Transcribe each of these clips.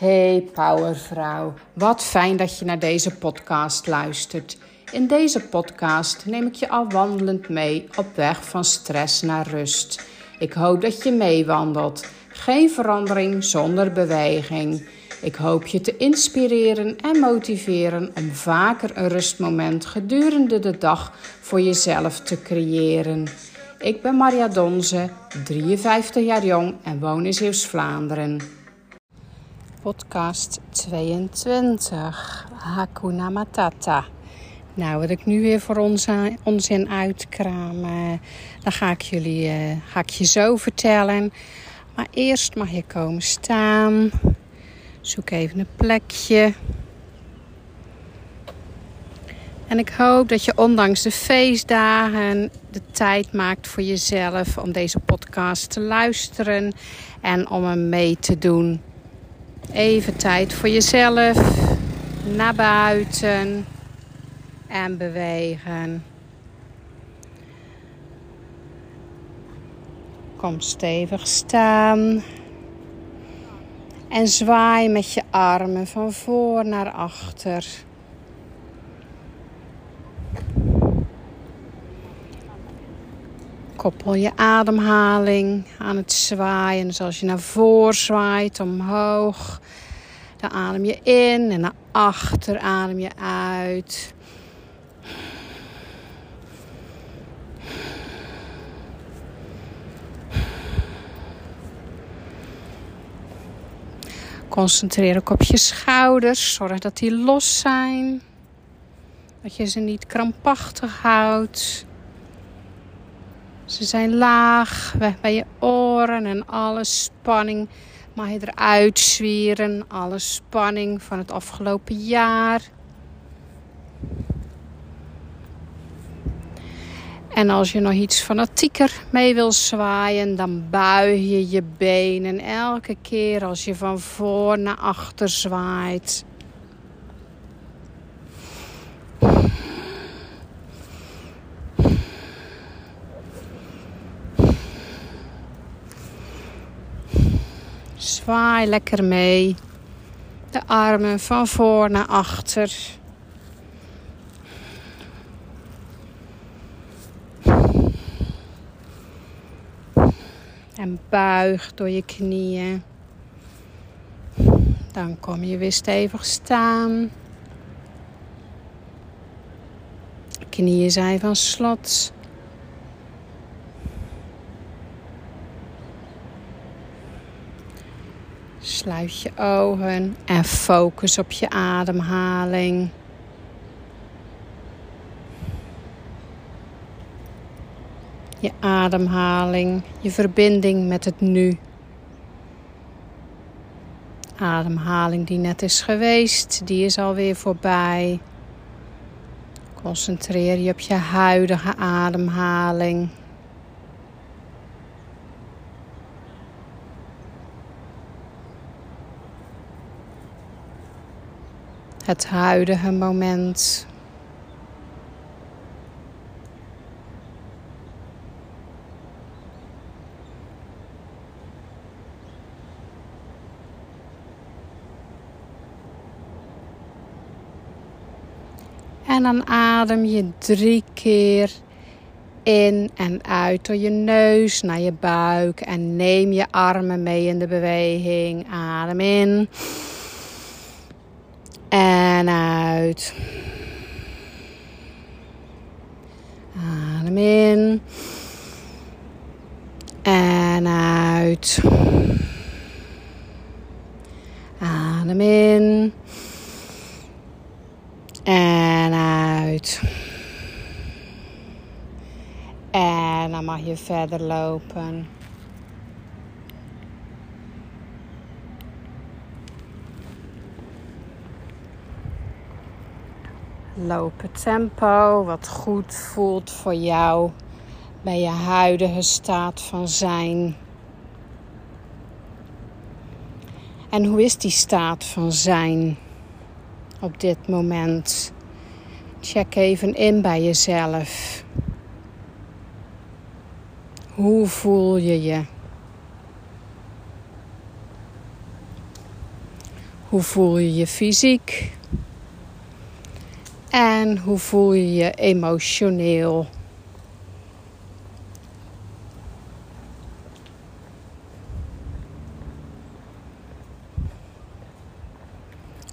Hey Powervrouw, wat fijn dat je naar deze podcast luistert. In deze podcast neem ik je al wandelend mee op weg van stress naar rust. Ik hoop dat je meewandelt. Geen verandering zonder beweging. Ik hoop je te inspireren en motiveren om vaker een rustmoment gedurende de dag voor jezelf te creëren. Ik ben Maria Donze, 53 jaar jong en woon in Zeeuws-Vlaanderen. Podcast 22, Hakuna Matata. Nou, wat ik nu weer voor ons onzin uitkraam, uh, dan ga ik, jullie, uh, ga ik je zo vertellen. Maar eerst mag je komen staan. Zoek even een plekje. En ik hoop dat je ondanks de feestdagen de tijd maakt voor jezelf om deze podcast te luisteren en om hem mee te doen. Even tijd voor jezelf, naar buiten en bewegen. Kom stevig staan. En zwaai met je armen van voor naar achter. Koppel je ademhaling aan het zwaaien. Dus als je naar voren zwaait, omhoog, dan adem je in en naar achter adem je uit. Concentreer ook op je schouders. Zorg dat die los zijn. Dat je ze niet krampachtig houdt. Ze zijn laag, bij je oren en alle spanning mag je eruit zwieren. Alle spanning van het afgelopen jaar. En als je nog iets fanatieker mee wil zwaaien, dan buig je je benen elke keer als je van voor naar achter zwaait. Zwaai lekker mee. De armen van voor naar achter. En buig door je knieën. Dan kom je weer stevig staan. Knieën zijn van slot. Sluit je ogen en focus op je ademhaling. Je ademhaling, je verbinding met het nu. Ademhaling die net is geweest, die is alweer voorbij. Concentreer je op je huidige ademhaling. Het huidige moment. En dan adem je drie keer in en uit door je neus naar je buik. En neem je armen mee in de beweging. Adem in. En uit. Adem in. En uit. Adem in. En uit. En dan mag je verder lopen. Lopen tempo, wat goed voelt voor jou bij je huidige staat van zijn. En hoe is die staat van zijn op dit moment? Check even in bij jezelf. Hoe voel je je? Hoe voel je je fysiek? En hoe voel je je emotioneel?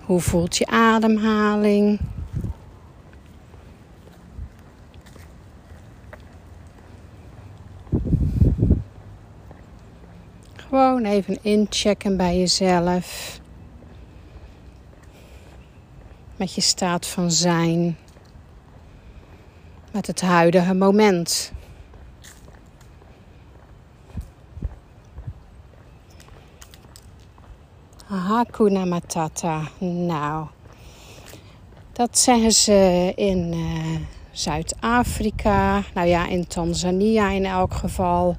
Hoe voelt je ademhaling? Gewoon even inchecken bij jezelf. Met je staat van zijn. Met het huidige moment. Hakuna Matata. Nou, dat zeggen ze in uh, Zuid-Afrika. Nou ja, in Tanzania in elk geval.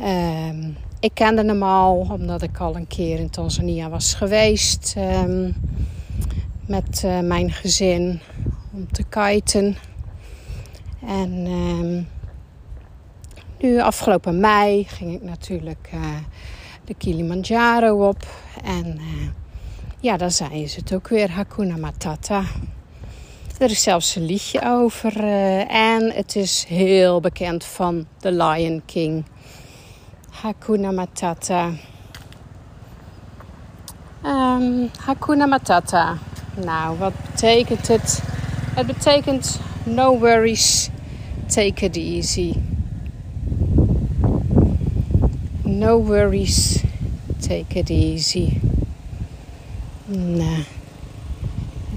Uh, ik kende hem al, omdat ik al een keer in Tanzania was geweest. Uh, met uh, mijn gezin om te kiten. En ehm, nu afgelopen mei ging ik natuurlijk de Kilimanjaro op. En uh, ja, dan zei ze het ook weer, Hakuna Matata. Er is zelfs een liedje over. En het is heel bekend van The Lion King. Hakuna Matata. Um, Hakuna Matata. Nou, wat betekent het? Het betekent no worries, take it easy. No worries, take it easy. Nou,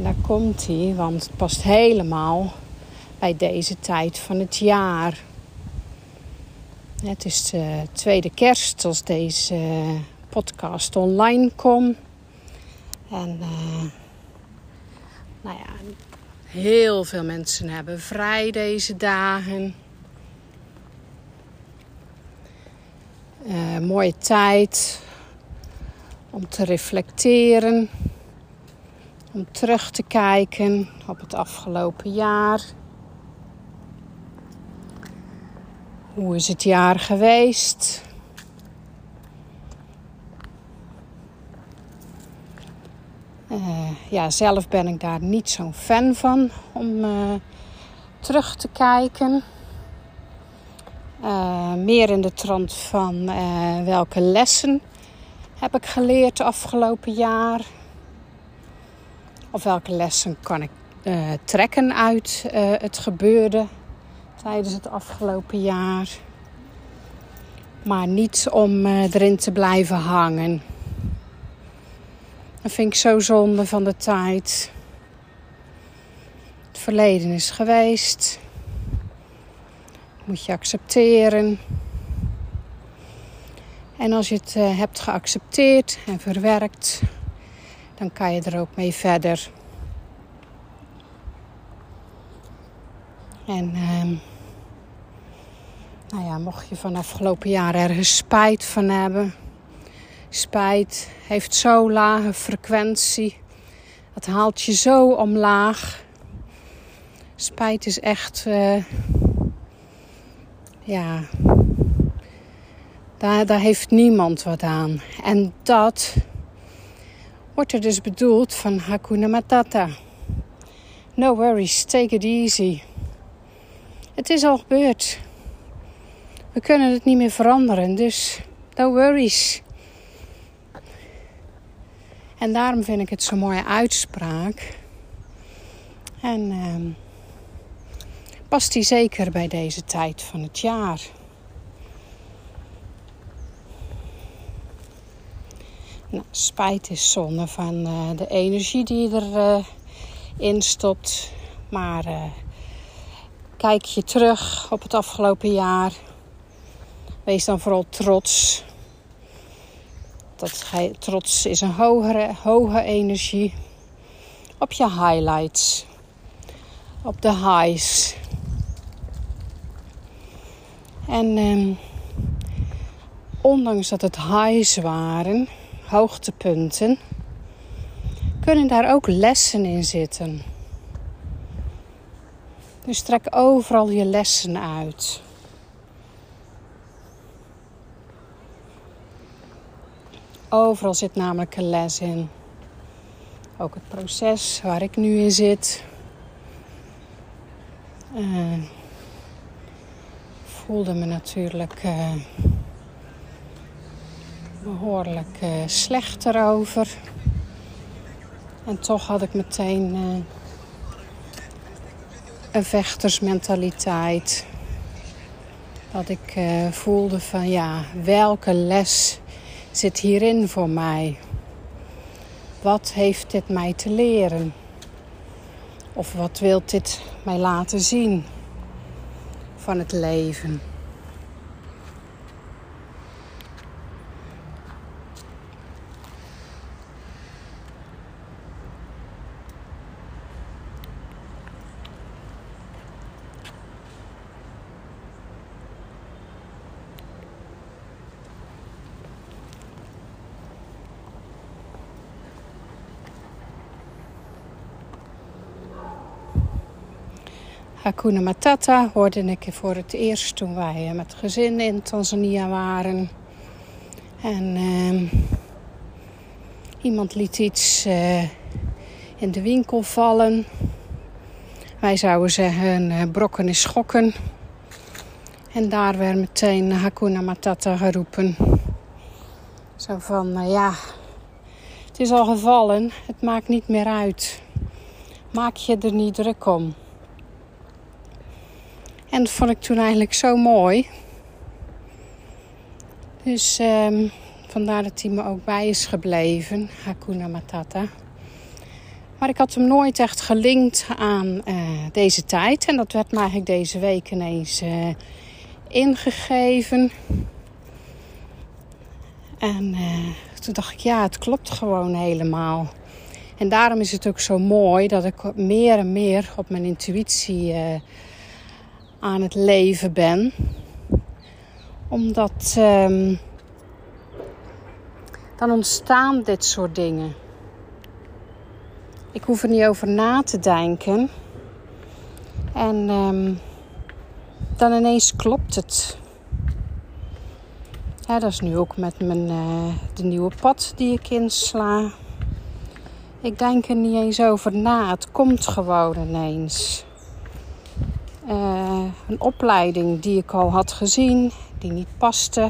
daar komt hij, want het past helemaal bij deze tijd van het jaar. Het is de tweede kerst als deze podcast online komt. En uh, nou ja, heel veel mensen hebben vrij deze dagen. Uh, mooie tijd om te reflecteren, om terug te kijken op het afgelopen jaar. Hoe is het jaar geweest? Uh, ja, zelf ben ik daar niet zo'n fan van om uh, terug te kijken. Uh, meer in de trant van welke lessen heb ik geleerd afgelopen jaar. Of welke lessen kan ik trekken uit het gebeurde tijdens het afgelopen jaar. Maar niet om erin te blijven hangen. Dat vind ik zo zonde van de tijd. Het verleden is geweest moet je accepteren. En als je het uh, hebt geaccepteerd en verwerkt, dan kan je er ook mee verder. En uh, nou ja, mocht je van afgelopen jaar ergens spijt van hebben. Spijt heeft zo lage frequentie. Dat haalt je zo omlaag. Spijt is echt. Uh, ja, daar, daar heeft niemand wat aan. En dat wordt er dus bedoeld van Hakuna Matata. No worries, take it easy. Het is al gebeurd. We kunnen het niet meer veranderen, dus no worries. En daarom vind ik het zo'n mooie uitspraak. En... Uh, past die zeker bij deze tijd van het jaar. Nou, spijt is zonde van uh, de energie die je erin uh, stopt. Maar uh, kijk je terug op het afgelopen jaar. Wees dan vooral trots. Dat, trots is een hogere, hoge energie. Op je highlights. Op de highs. En eh, ondanks dat het highs waren, hoogtepunten, kunnen daar ook lessen in zitten. Dus trek overal je lessen uit. Overal zit namelijk een les in. Ook het proces waar ik nu in zit. Uh, voelde me natuurlijk uh, behoorlijk uh, slecht erover. En toch had ik meteen een vechtersmentaliteit. Dat ik voelde van ja, welke les zit hierin voor mij? Wat heeft dit mij te leren? Of wat wil dit mij laten zien van het leven? Hakuna Matata hoorde ik voor het eerst toen wij met gezin in Tanzania waren. En uh, iemand liet iets uh, in de winkel vallen. Wij zouden zeggen uh, brokken is schokken. En daar werd meteen Hakuna Matata geroepen. Zo van, uh, ja, het is al gevallen, het maakt niet meer uit. Maak je er niet druk om. En dat vond ik toen eigenlijk zo mooi. Dus um, vandaar dat hij me ook bij is gebleven, Hakuna Matata. Maar ik had hem nooit echt gelinkt aan uh, deze tijd. En dat werd me eigenlijk deze week ineens uh, ingegeven. En uh, toen dacht ik, ja, het klopt gewoon helemaal. En daarom is het ook zo mooi dat ik meer en meer op mijn intuïtie aan het leven ben. Omdat um, dan ontstaan dit soort dingen. Ik hoef er niet over na te denken. En um, dan ineens klopt het. Ja, dat is nu ook met mijn, uh, de nieuwe pad die ik insla. Ik denk er niet eens over na. Het komt gewoon ineens. Uh, een opleiding die ik al had gezien, die niet paste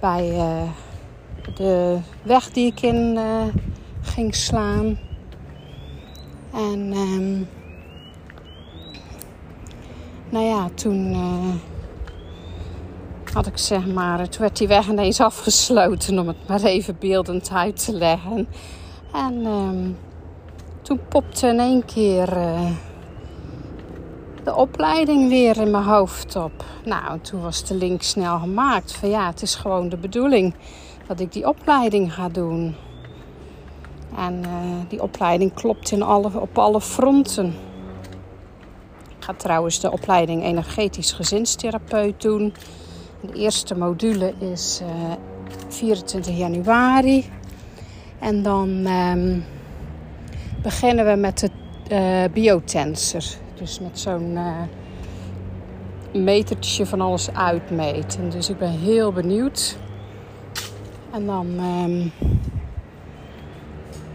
bij uh, de weg die ik in uh, ging slaan. En um, nou ja, toen had ik zeg maar, toen werd die weg ineens afgesloten om het maar even beeldend uit te leggen. En um, toen popte in één keer de opleiding weer in mijn hoofd op. Nou, toen was de link snel gemaakt. Van ja, het is gewoon de bedoeling dat ik die opleiding ga doen. En uh, die opleiding klopt in alle, op alle fronten. Ik ga trouwens de opleiding energetisch gezinstherapeut doen. De eerste module is uh, eh, 24 januari. En dan um, beginnen we met de uh, biotensor. Dus met zo'n uh, metertje van alles uitmeten. Dus ik ben heel benieuwd. En dan um,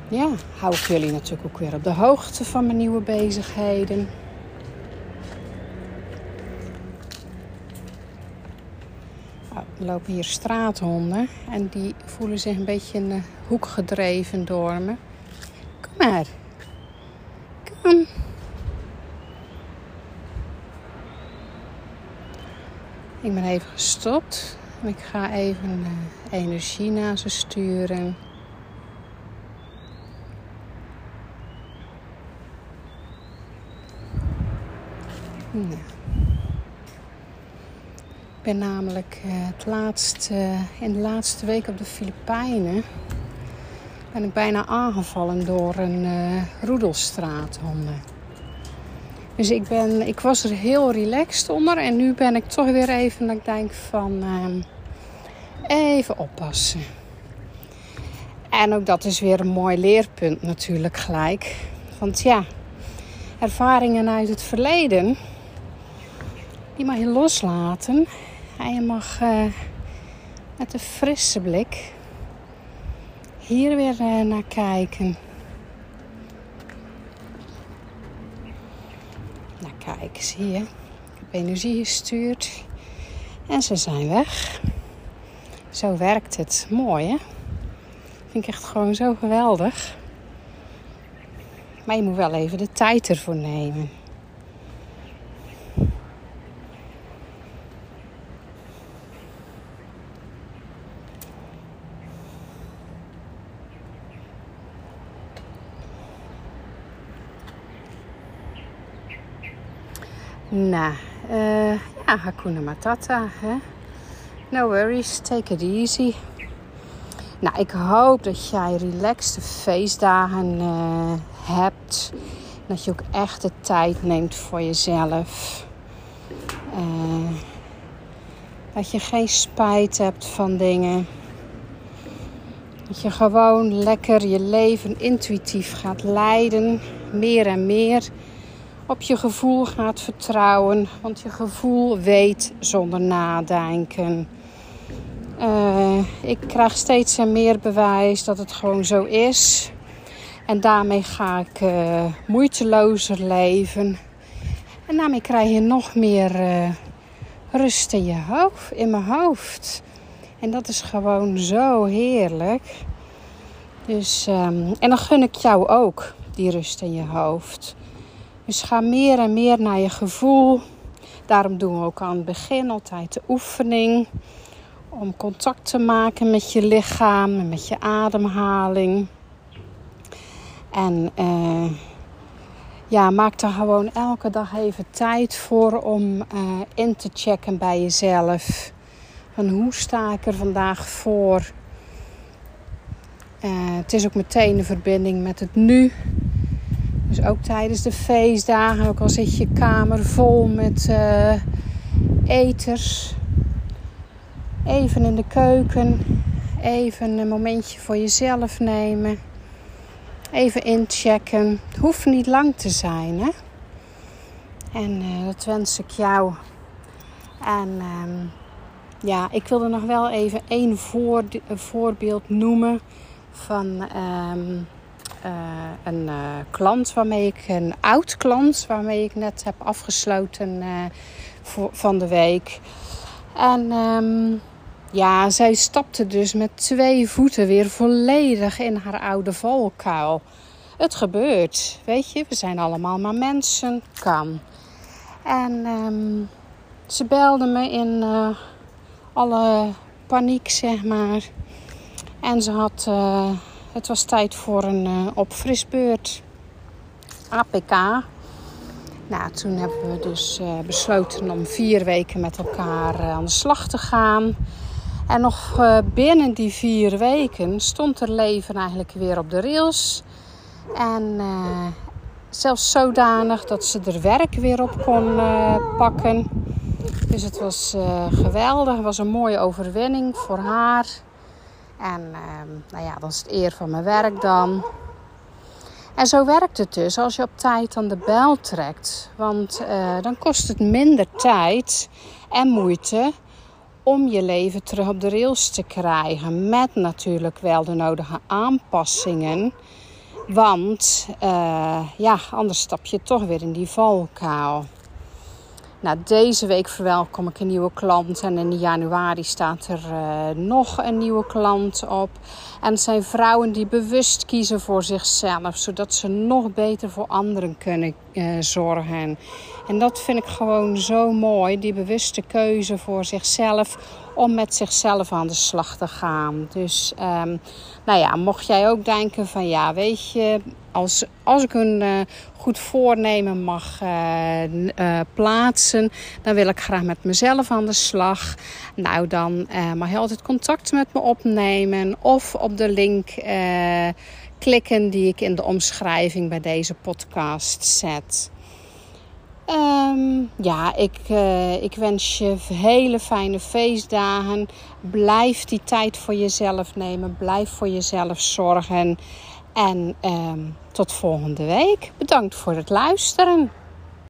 ja, hou ik jullie natuurlijk ook weer op de hoogte van mijn nieuwe bezigheden. Nou, er lopen hier straathonden en die voelen zich een beetje in de hoek gedreven door me. Kom maar. Kom. Ik ben even gestopt. Ik ga even uh, energie naar ze sturen. Nou. Ik ben namelijk uh, het in de laatste week op de Filipijnen ben ik bijna aangevallen door een uh, roedelstraathonden. Dus ik, ben, ik was er heel relaxed onder. En nu ben ik toch weer even dat ik denk van... Uh, even oppassen. En ook dat is weer een mooi leerpunt natuurlijk gelijk. Want ja, ervaringen uit het verleden... die mag je loslaten. En je mag uh, met een frisse blik hier weer uh, naar kijken. Kijk, zie je. Ik heb energie gestuurd. En ze zijn weg. Zo werkt het. Mooi hè? Vind ik echt gewoon zo geweldig. Maar je moet wel even de tijd ervoor nemen. Nou, uh, ja, Hakuna Matata. Hè? No worries, take it easy. Nou, ik hoop dat jij relaxte feestdagen uh, hebt. Dat je ook echt de tijd neemt voor jezelf. Uh, dat je geen spijt hebt van dingen. Dat je gewoon lekker je leven intuïtief gaat leiden. Meer en meer op je gevoel gaat vertrouwen. Want je gevoel weet zonder nadenken. Uh, ik krijg steeds meer bewijs dat het gewoon zo is. En daarmee ga ik uh, moeitelozer leven. En daarmee krijg je nog meer uh, rust in je hoofd, in mijn hoofd. En dat is gewoon zo heerlijk. Dus, um, en dan gun ik jou ook die rust in je hoofd. Dus ga meer en meer naar je gevoel. Daarom doen we ook aan het begin altijd de oefening. Om contact te maken met je lichaam en met je ademhaling. En uh, ja, maak er gewoon elke dag even tijd voor om uh, in te checken bij jezelf. Van hoe sta ik er vandaag voor? Uh, het is ook meteen een verbinding met het nu. Dus ook tijdens de feestdagen, ook al zit je kamer vol met uh, eters. Even in de keuken, even een momentje voor jezelf nemen. Even inchecken. Het hoeft niet lang te zijn, hè? En uh, dat wens ik jou. En um, ja, ik wilde nog wel even één voor, voorbeeld noemen van um, uh, een uh, klant waarmee ik, een oud klant waarmee ik net heb afgesloten uh, voor, van de week. En um, ja, zij stapte dus met twee voeten weer volledig in haar oude valkuil. Het gebeurt, weet je, we zijn allemaal maar mensen, kan. En um, ze belde me in alle paniek, zeg maar. En ze had het was tijd voor een uh, opfrisbeurt. APK. Nou, toen hebben we dus uh, besloten om vier weken met elkaar uh, aan de slag te gaan. En nog binnen die vier weken stond er leven eigenlijk weer op de rails. En zelfs zodanig dat ze er werk weer op kon pakken. Dus het was geweldig. Het was een mooie overwinning voor haar. En ehm, nou ja, dat is het eer van mijn werk dan. En zo werkt het dus als je op tijd aan de bel trekt. Want uh, dan kost het minder tijd en moeite om je leven terug op de rails te krijgen. Met natuurlijk wel de nodige aanpassingen. Want uh, ja, anders stap je toch weer in die valkuil. Nou, deze week verwelkom ik een nieuwe klant en in januari staat er uh, nog een nieuwe klant op. En het zijn vrouwen die bewust kiezen voor zichzelf, zodat ze nog beter voor anderen kunnen uh, zorgen. En dat vind ik gewoon zo mooi, die bewuste keuze voor zichzelf om met zichzelf aan de slag te gaan. Dus um, nou ja, mocht jij ook denken van ja, weet je, als, als ik een uh, goed voornemen mag uh, uh, plaatsen, dan wil ik graag met mezelf aan de slag. Nou, dan mag je altijd contact met me opnemen of op de link klikken die ik in de omschrijving bij deze podcast zet. Um, ja, ik, ik wens je hele fijne feestdagen. Blijf die tijd voor jezelf nemen. Blijf voor jezelf zorgen. En um, tot volgende week. Bedankt voor het luisteren.